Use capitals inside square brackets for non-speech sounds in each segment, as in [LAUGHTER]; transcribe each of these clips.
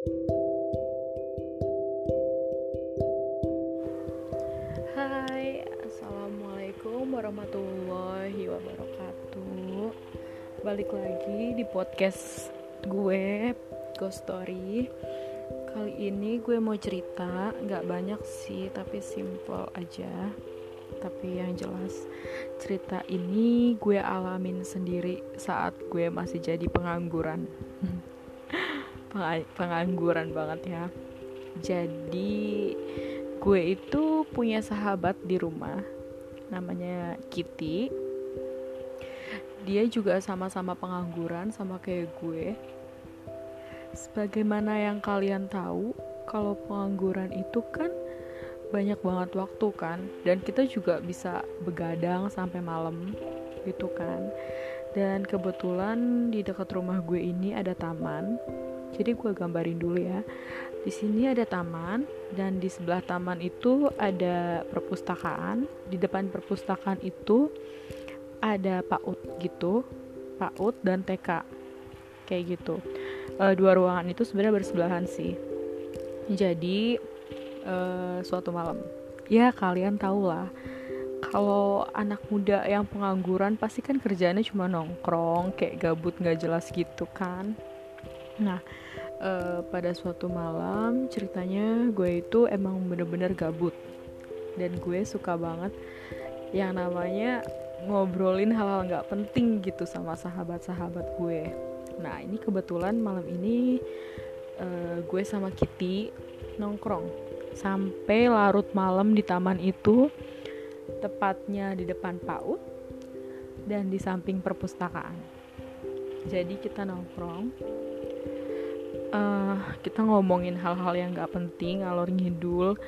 Hai, Assalamualaikum warahmatullahi wabarakatuh. Balik lagi di podcast gue, Ghost Story. Kali ini gue mau cerita, gak banyak sih tapi simple aja. Tapi yang jelas cerita ini gue alamin sendiri saat gue masih jadi pengangguran [LAUGHS] Pengangguran banget ya. Jadi gue itu punya sahabat di rumah namanya Kitty. Dia juga sama-sama pengangguran sama kayak gue. Sebagaimana yang kalian tahu kalau pengangguran itu kan banyak banget waktu kan dan kita juga bisa begadang sampai malam gitu kan. Dan kebetulan di dekat rumah gue ini ada taman jadi gue gambarin dulu ya di sini ada taman dan di sebelah taman itu ada perpustakaan. Di depan perpustakaan itu ada PAUD gitu, PAUD dan TK kayak gitu. E, dua ruangan itu sebenarnya bersebelahan sih. Jadi e, suatu malam, ya kalian tahu lah kalau anak muda yang pengangguran pasti kan kerjanya cuma nongkrong kayak gabut nggak jelas gitu kan. Nah uh, pada suatu malam ceritanya gue itu emang bener-bener gabut dan gue suka banget yang namanya ngobrolin hal-hal nggak penting gitu sama sahabat-sahabat gue. Nah ini kebetulan malam ini uh, gue sama Kitty nongkrong sampai larut malam di taman itu, tepatnya di depan PAUD dan di samping perpustakaan. Jadi kita nongkrong uh, kita ngomongin hal-hal yang gak penting ngalor ngidul.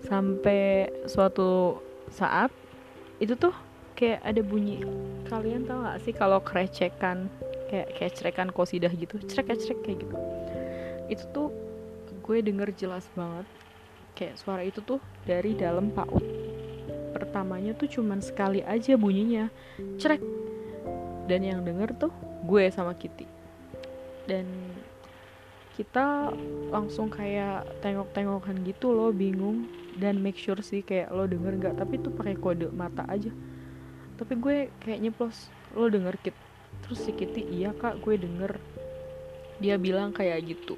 Sampai suatu saat itu tuh kayak ada bunyi. Kalian tau gak sih kalau kerecekan kayak kecerekan kosidah gitu? Cerek cerek kayak gitu. Itu tuh gue denger jelas banget. Kayak suara itu tuh dari dalam paut. Pertamanya tuh cuman sekali aja bunyinya. Cerek. Dan yang denger tuh gue sama Kitty. Dan kita langsung kayak tengok-tengokan gitu loh bingung. Dan make sure sih kayak lo denger nggak tapi itu pakai kode mata aja. Tapi gue kayak nyeplos lo denger kit? Terus si Kitty iya kak gue denger. Dia bilang kayak gitu.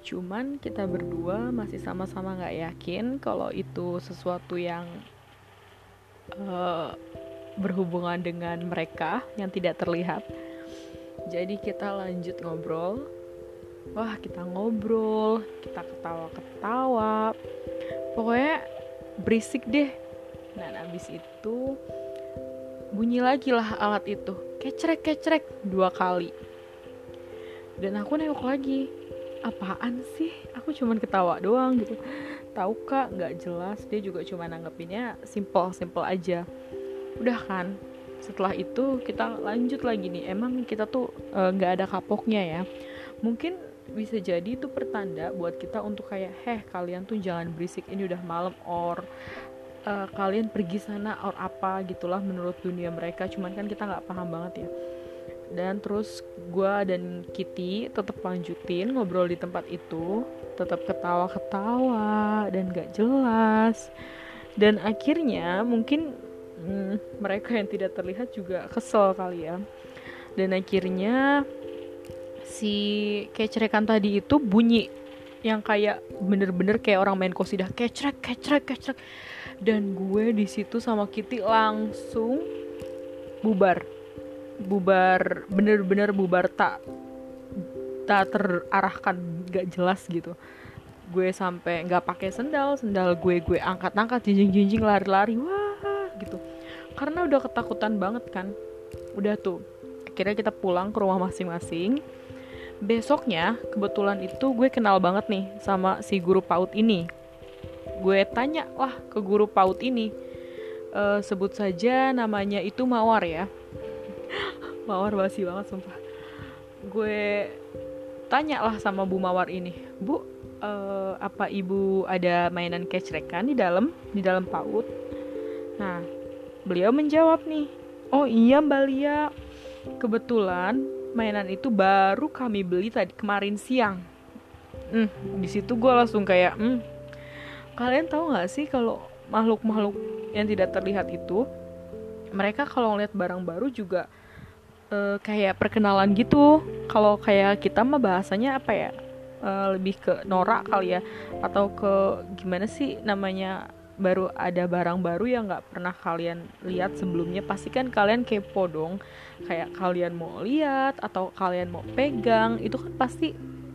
Cuman kita berdua masih sama-sama nggak -sama yakin kalau itu sesuatu yang uh, berhubungan dengan mereka yang tidak terlihat. Jadi kita lanjut ngobrol wah kita ngobrol kita ketawa-ketawa. Pokoknya berisik deh. Dan abis itu bunyi lagi lah alat itu. Kecrek kecrek dua kali. Dan aku nengok lagi apaan sih? Aku cuman ketawa doang gitu. Tahu kak nggak jelas. Dia juga cuma nanggepinnya simple simple aja. Udah kan setelah itu kita lanjut lagi nih. Emang kita tuh eh, nggak uh, ada kapoknya ya mungkin bisa jadi itu pertanda buat kita untuk kayak heh kalian tuh jangan berisik ini udah malam or uh, kalian pergi sana or apa gitulah menurut dunia mereka. Cuman kan kita nggak paham banget ya. Dan terus gue dan Kitty tetap lanjutin ngobrol di tempat itu tetap ketawa-ketawa dan gak jelas. Dan akhirnya mungkin hmm, mereka yang tidak terlihat juga kesel kali ya. Dan akhirnya si kecerekan tadi itu bunyi yang kayak bener-bener kayak orang main kosidah kecrek kecrek kecrek. Dan gue di situ sama Kitty langsung bubar. Bubar bener-bener bubar tak tak terarahkan gak jelas gitu. Gue sampai nggak pakai sendal sendal gue gue angkat-angkat jinjing-jinjing lari-lari wah gitu. Karena udah ketakutan banget kan. Udah tuh akhirnya kita pulang ke rumah masing-masing besoknya kebetulan itu gue kenal banget nih sama si guru PAUD ini. Gue tanya lah ke guru PAUD ini e, sebut saja namanya itu Mawar ya. [LAUGHS] Mawar basi banget sumpah. Gue tanya lah sama Bu Mawar ini Bu uh, apa ibu ada mainan kecrekan di dalam di dalam PAUD? Nah beliau menjawab nih oh iya Mbak Lia. Kebetulan mainan itu baru kami beli tadi kemarin siang. hmm, di situ gue langsung kayak hmm, kalian tahu nggak sih kalau makhluk-makhluk yang tidak terlihat itu mereka kalau ngeliat barang baru juga uh, kayak perkenalan gitu kalau kayak kita mah bahasanya apa ya uh, lebih ke norak kali ya atau ke gimana sih namanya baru ada barang baru yang nggak pernah kalian lihat sebelumnya pasti kan kalian kepo dong. Kayak kalian mau lihat atau kalian mau pegang itu kan pasti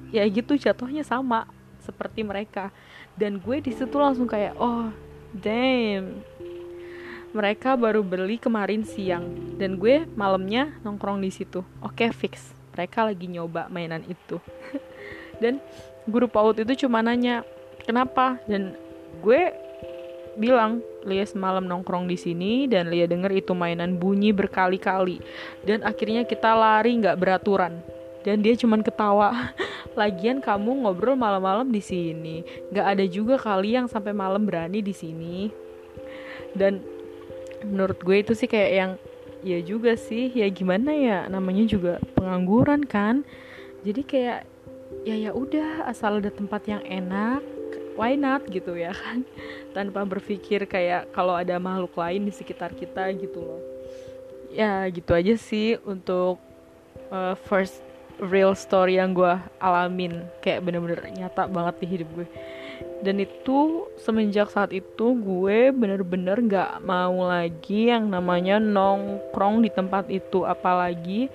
ya gitu jatuhnya sama seperti mereka. Dan gue di situ langsung kayak oh damn. Mereka baru beli kemarin siang dan gue malamnya nongkrong di situ. Oke okay, fix. Mereka lagi nyoba mainan itu. [LAUGHS] Dan guru PAUD itu cuma nanya kenapa? Dan gue bilang Lia semalam nongkrong di sini dan Lia denger itu mainan bunyi berkali-kali. Dan akhirnya kita lari nggak beraturan. Dan dia cuman ketawa. [LAUGHS] Lagian kamu ngobrol malam-malam di sini. Nggak ada juga kali yang sampai malam berani di sini. Dan menurut gue itu sih kayak yang ya juga sih ya gimana ya namanya juga pengangguran kan. Jadi kayak ya ya udah asal ada tempat yang enak why not gitu ya kan? [LAUGHS] Tanpa berpikir kayak kalau ada makhluk lain di sekitar kita gitu loh. Ya gitu aja sih untuk uh, first real story yang gue alamin. Kayak bener-bener nyata banget di hidup gue. Dan itu semenjak saat itu gue bener-bener gak mau lagi yang namanya nongkrong di tempat itu. Apalagi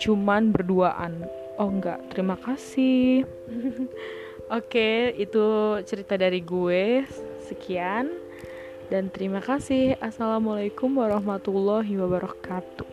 cuman berduaan. Oh enggak terima kasih [LAUGHS] Oke, itu cerita dari gue. Sekian dan terima kasih. Assalamualaikum warahmatullahi wabarakatuh.